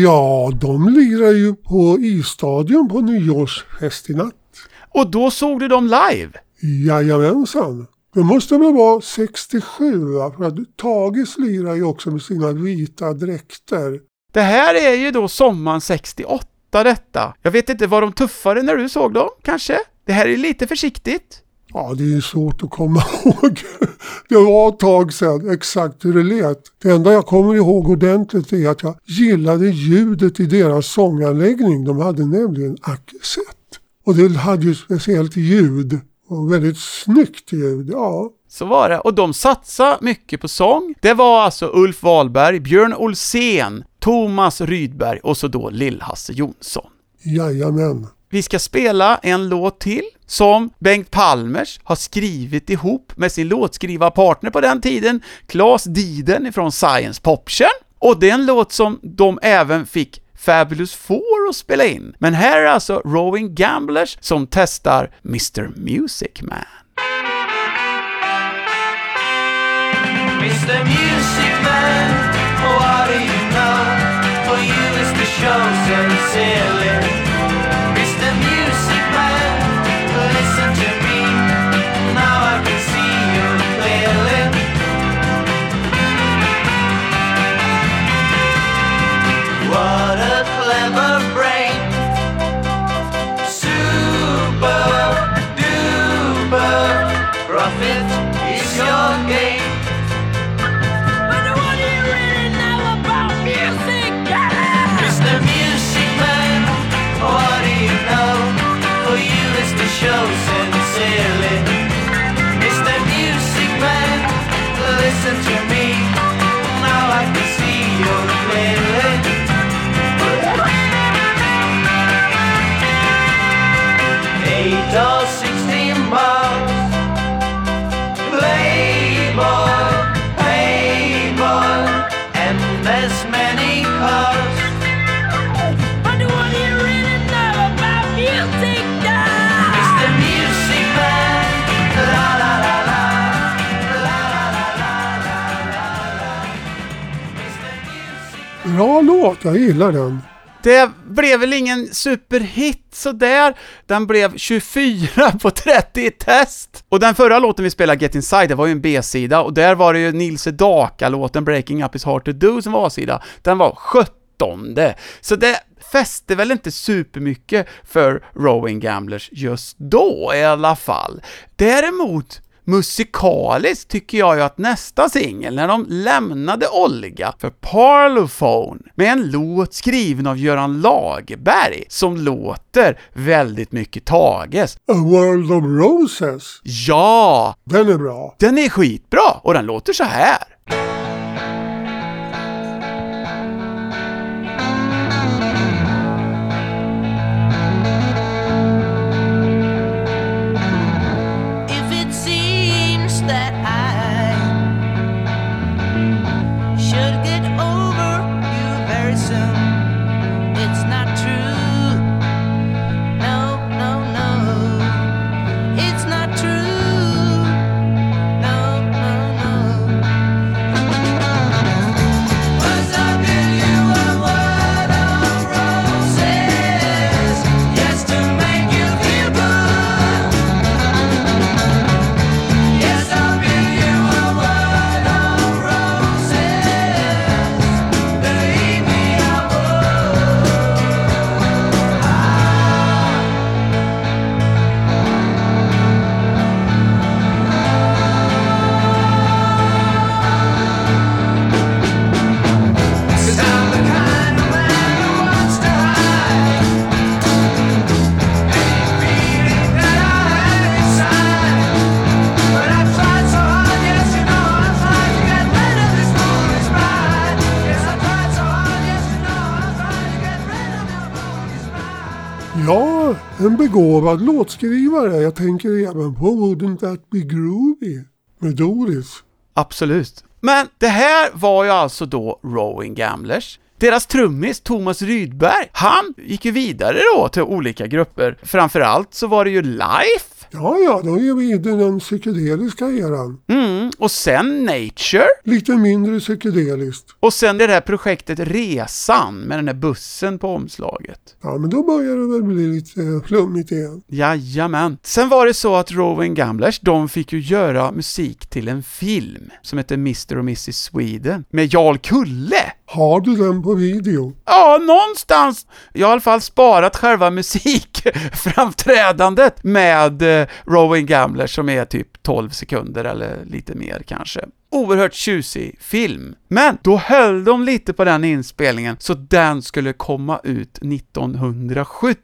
Ja, de lirar ju på isstadion på nyårsfest i natt. Och då såg du dem live? Jajamensan. Det måste väl vara 67 va? För att Tages lirar ju också med sina vita dräkter. Det här är ju då sommaren 68 detta. Jag vet inte, var de tuffare när du såg dem, kanske? Det här är lite försiktigt. Ja, det är svårt att komma ihåg. Det var ett tag sedan exakt hur det lät. Det enda jag kommer ihåg ordentligt är att jag gillade ljudet i deras sånganläggning. De hade nämligen ackesett. Och det hade ju speciellt ljud. Och väldigt snyggt ljud, ja. Så var det. Och de satsade mycket på sång. Det var alltså Ulf Wahlberg, Björn Olsen, Thomas Rydberg och så då Lill-Hasse Jonsson. Jajamän. Vi ska spela en låt till som Bengt Palmers har skrivit ihop med sin låtskrivarpartner på den tiden, Claes Diden från Science Poption. Och det är en låt som de även fick Fabulous Four att spela in. Men här är alltså Rowing Gamblers som testar Mr Music Man. Mr. Music Man, what do you know? For you is the show so silly. What Bra låt, jag gillar den. Det blev väl ingen superhit sådär. Den blev 24 på 30 i test. Och den förra låten vi spelade, Get Inside, det var ju en B-sida och där var det ju Nils Daka-låten Breaking Up Is Hard To Do som var A-sida. Den var 17 Så det fäste väl inte supermycket för Rowing Gamblers just då i alla fall. Däremot musikaliskt tycker jag ju att nästa singel, när de lämnade Olga för Parlophone med en låt skriven av Göran Lagerberg som låter väldigt mycket Tages. A World of Roses. Ja, Den är bra. den är skitbra och den låter så här. En begåvad låtskrivare. Jag tänker även på Wouldn't That Be Groovy med Doris. Absolut. Men det här var ju alltså då Rowing Gamblers. Deras trummis Thomas Rydberg, han gick ju vidare då till olika grupper. Framförallt så var det ju Life Ja, ja, då är vi i den psykedeliska eran. Mm, och sen Nature. Lite mindre psykedeliskt. Och sen det där projektet Resan med den där bussen på omslaget. Ja, men då börjar det väl bli lite flummigt igen. Jajamän. Sen var det så att Rowan Gamblers, de fick ju göra musik till en film som heter Mr och Mrs Sweden med Jarl Kulle. Har du den på video? Ja, någonstans. Jag har i alla fall sparat själva musikframträdandet med eh, Rowan Gamblers som är typ 12 sekunder eller lite mer kanske. Oerhört tjusig film. Men då höll de lite på den inspelningen så den skulle komma ut 1970.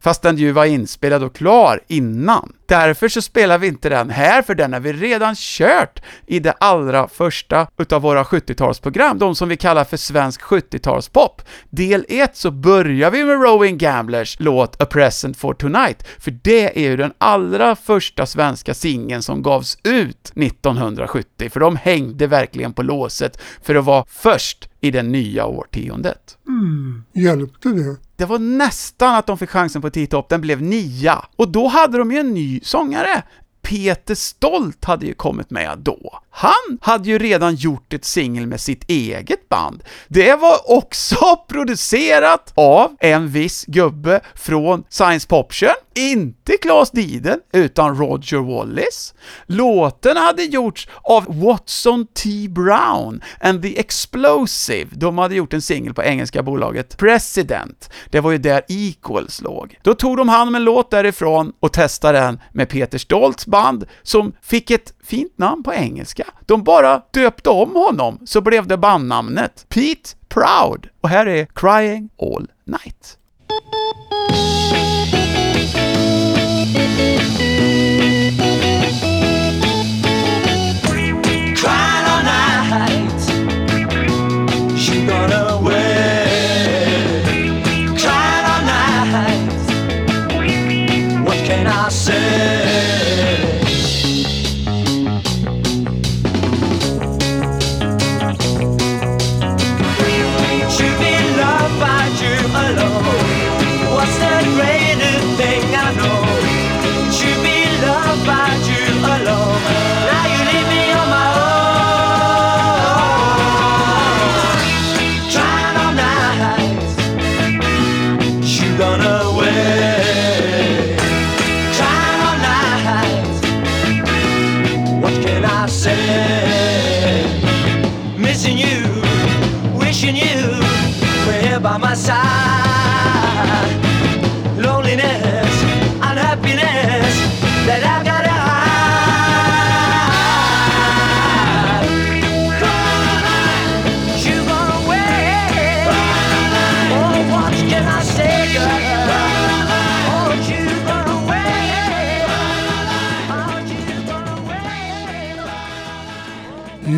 Fast den ju var inspelad och klar innan. Därför så spelar vi inte den här, för den har vi redan kört i det allra första utav våra 70-talsprogram, de som vi kallar för svensk 70-talspop. Del 1 så börjar vi med Rowing Gamblers låt A Present for Tonight, för det är ju den allra första svenska singeln som gavs ut 1970, för de hängde verkligen på låset för att vara först i det nya årtiondet. Hjälpte det? Det var nästan att de fick chansen på T-top, den blev nia. Och då hade de ju en ny sångare. Peter Stolt hade ju kommit med då. Han hade ju redan gjort ett singel med sitt eget band. Det var också producerat av en viss gubbe från Science Poption. Inte Claes Diden, utan Roger Wallis. Låten hade gjorts av Watson T. Brown and the Explosive. De hade gjort en singel på engelska bolaget President. Det var ju där Equals låg. Då tog de hand om en låt därifrån och testade den med Peter Stoltz band, som fick ett fint namn på engelska. De bara döpte om honom, så blev det bandnamnet Pete Proud. Och här är Crying All Night.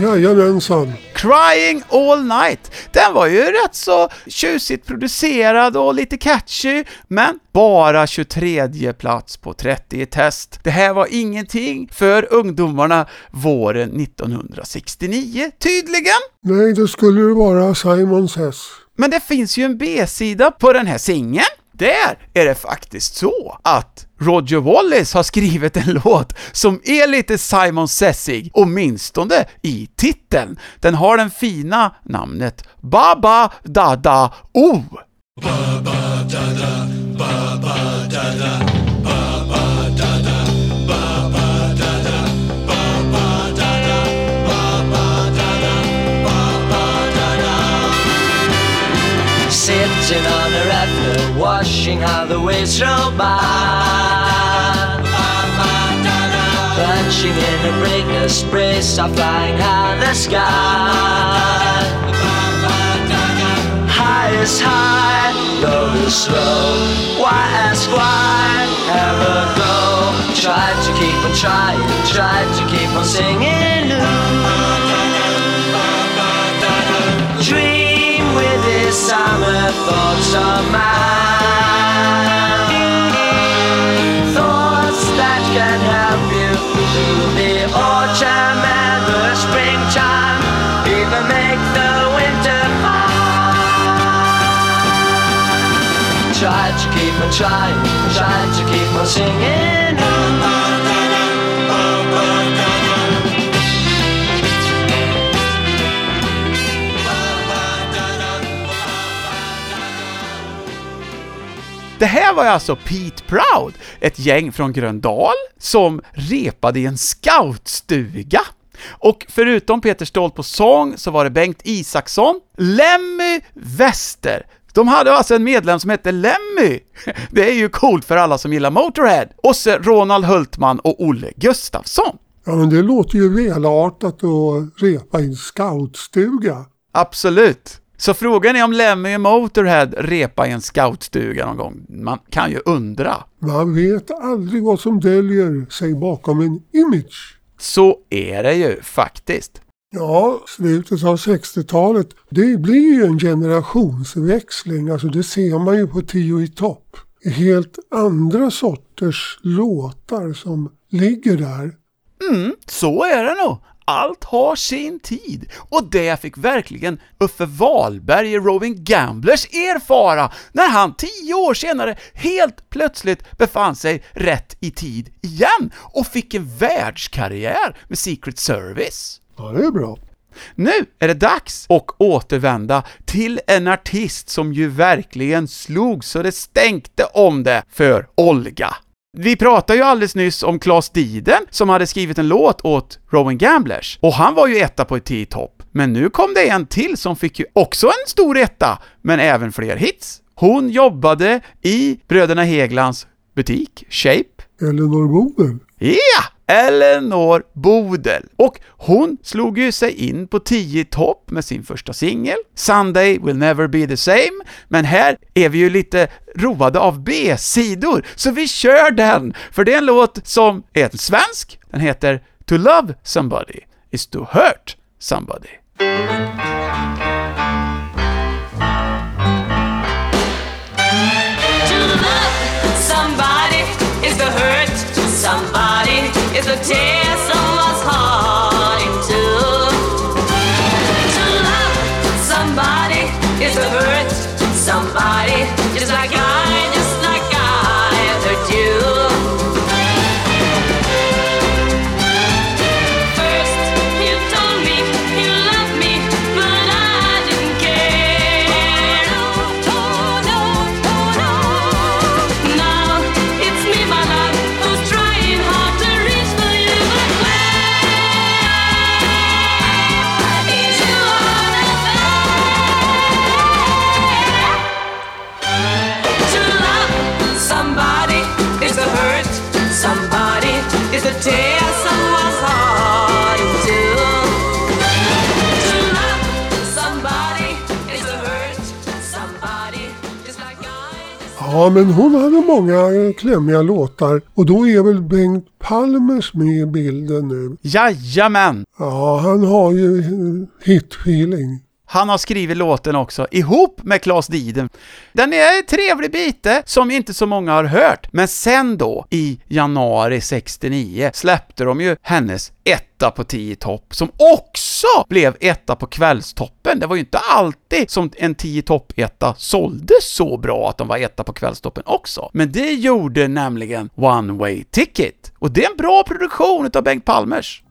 Jajamensan. Crying All Night. Den var ju rätt så tjusigt producerad och lite catchy, men bara 23 plats på 30 i test. Det här var ingenting för ungdomarna våren 1969, tydligen. Nej, det skulle det vara Simon Says. Men det finns ju en B-sida på den här singeln. Där är det faktiskt så att Roger Wallace har skrivit en låt som är lite Simon Sessig, åtminstone i titeln. Den har det fina namnet Baba Dada O. Sitting on a washing how the waves roll by. Punching in the breakers, sprays are flying high the sky. High is high, low is slow. Why ask why? Ever go? Try to keep on trying, try to keep on singing. Dream with this summer thoughts of mine. and try, try to keep on singing. Det här var alltså Pete Proud, ett gäng från Gröndal, som repade i en scoutstuga. Och förutom Peter Stolt på sång så var det Bengt Isaksson, Lemmy Wester, de hade alltså en medlem som hette Lemmy. Det är ju coolt för alla som gillar Motorhead. Och så Ronald Hultman och Olle Gustafsson. Ja, men det låter ju välartat att repa i en scoutstuga. Absolut. Så frågan är om Lemmy och Motorhead repa i en scoutstuga någon gång. Man kan ju undra. Man vet aldrig vad som döljer sig bakom en image. Så är det ju faktiskt. Ja, slutet av 60-talet, det blir ju en generationsväxling. Alltså det ser man ju på Tio i topp. Helt andra sorters låtar som ligger där. Mm, så är det nog. Allt har sin tid. Och det fick verkligen Uffe Wahlberg i Roving Gamblers erfara när han tio år senare helt plötsligt befann sig rätt i tid igen och fick en världskarriär med Secret Service. Ja, det är bra. Nu är det dags att återvända till en artist som ju verkligen slog så det stänkte om det för Olga. Vi pratade ju alldeles nyss om Claes Diden som hade skrivit en låt åt Rowan Gamblers, och han var ju etta på ett 10 topp. Men nu kom det en till som fick ju också en stor etta, men även fler hits. Hon jobbade i bröderna Heglands butik, Shape, Elinor Bodel. Ja! Eleanor Bodel. Och hon slog ju sig in på 10 topp med sin första singel, Sunday will never be the same, men här är vi ju lite roade av B-sidor, så vi kör den! För det är en låt som är en svensk, den heter To love somebody is to hurt somebody. Somebody, is to men hon hade många klämmiga låtar och då är väl Bengt Palmers med i bilden nu. Jajamän! Ja, han har ju hit-feeling. Han har skrivit låten också, ihop med Claes Diden. Den är en trevlig bite, eh, som inte så många har hört, men sen då, i januari 69, släppte de ju hennes etta på 10 topp, som också blev etta på kvällstoppen. Det var ju inte alltid som en 10 topp-etta sålde så bra att de var etta på kvällstoppen också. Men det gjorde nämligen One Way Ticket, och det är en bra produktion utav Bengt Palmers.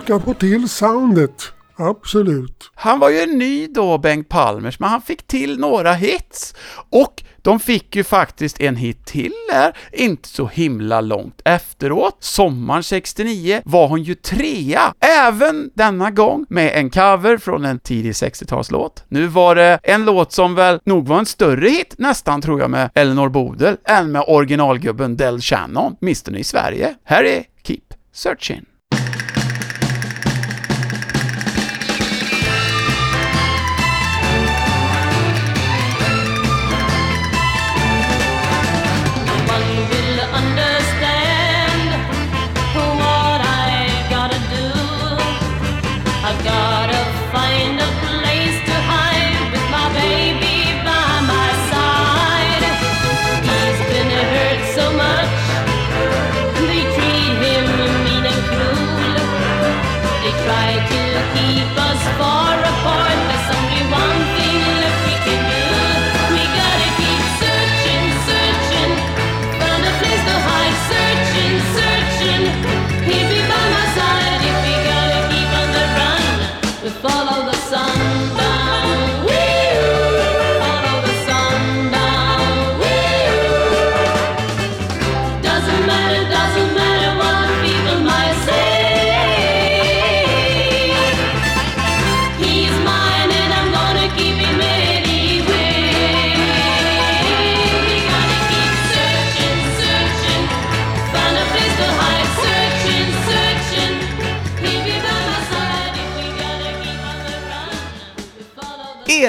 Försöka han få till soundet. absolut. Han var ju ny då, Bengt Palmers, men han fick till några hits. Och de fick ju faktiskt en hit till där, inte så himla långt efteråt. Sommaren 69 var hon ju trea, även denna gång med en cover från en tidig 60-talslåt. Nu var det en låt som väl nog var en större hit, nästan tror jag, med Eleanor Bodel, än med originalgubben Del Shannon, åtminstone i Sverige. Här är Keep Searching.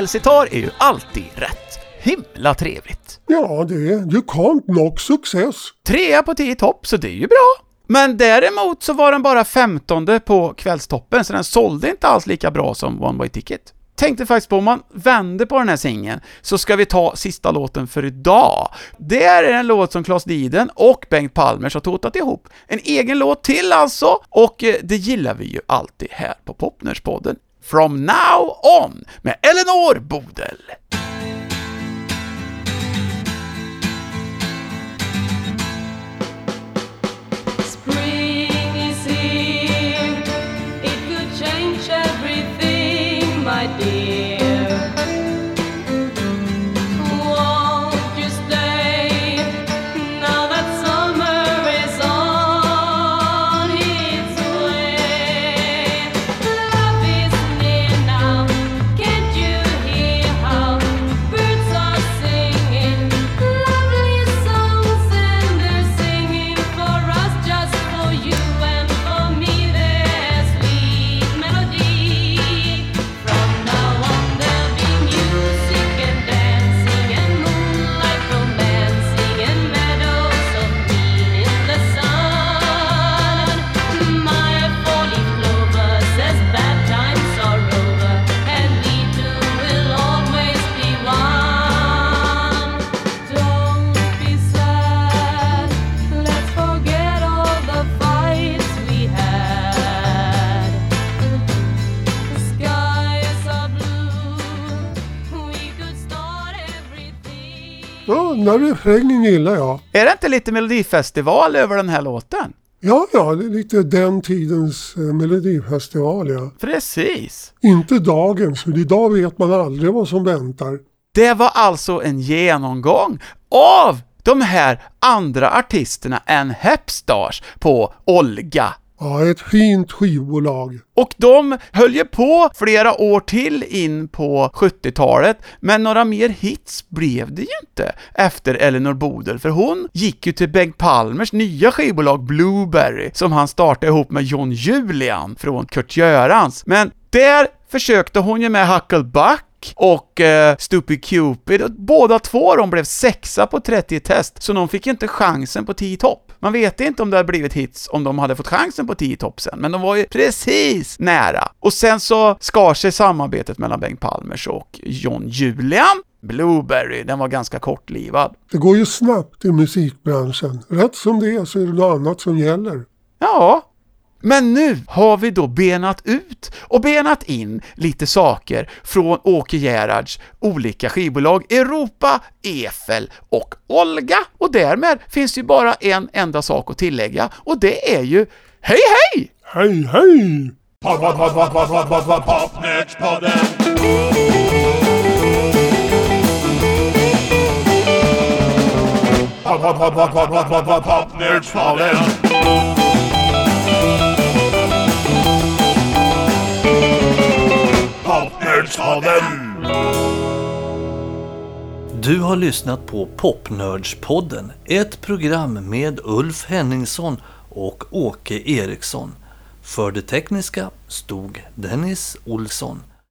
Elsitar är ju alltid rätt. Himla trevligt. Ja, det är You can't knock success. Trea på tio topp, så det är ju bra. Men däremot så var den bara femtonde på kvällstoppen, så den sålde inte alls lika bra som One Way Ticket. Tänkte faktiskt på, om man vänder på den här singeln, så ska vi ta sista låten för idag. Det är en låt som Klas Diden och Bengt Palmers har totat ihop. En egen låt till alltså, och eh, det gillar vi ju alltid här på Popnerspodden. From Now On med Eleanor Bodel. Ja, den där refrängen gillar jag. Är det inte lite melodifestival över den här låten? Ja, ja, det är lite den tidens eh, melodifestival, ja. Precis. Inte dagens, för idag vet man aldrig vad som väntar. Det var alltså en genomgång av de här andra artisterna än Hepstars på Olga. Ja, ett fint skivbolag. Och de höll ju på flera år till in på 70-talet, men några mer hits blev det ju inte efter Eleanor Bodel, för hon gick ju till Bengt Palmers nya skivbolag Blueberry, som han startade ihop med John Julian från Kurt Görans. Men där försökte hon ju med Huckleback, Hucklebuck och eh, Stupid Cupid, och båda två de blev sexa på 30 test, så de fick inte chansen på 10 topp. Man vet inte om det hade blivit hits om de hade fått chansen på 10 topp sen, men de var ju precis nära. Och sen så skar sig samarbetet mellan Bengt Palmers och John Julian. Blueberry, den var ganska kortlivad. Det går ju snabbt i musikbranschen. Rätt som det är så är det något annat som gäller. Ja, men nu har vi då benat ut och benat in lite saker från Åke Gerhards olika skivbolag Europa, Efel och Olga. Och därmed finns det ju bara en enda sak att tillägga och det är ju Hej hej! Hej hej! Pod, Popnördspodden. Du har lyssnat på Popnördspodden, ett program med Ulf Henningsson och Åke Eriksson. För det tekniska stod Dennis Olsson.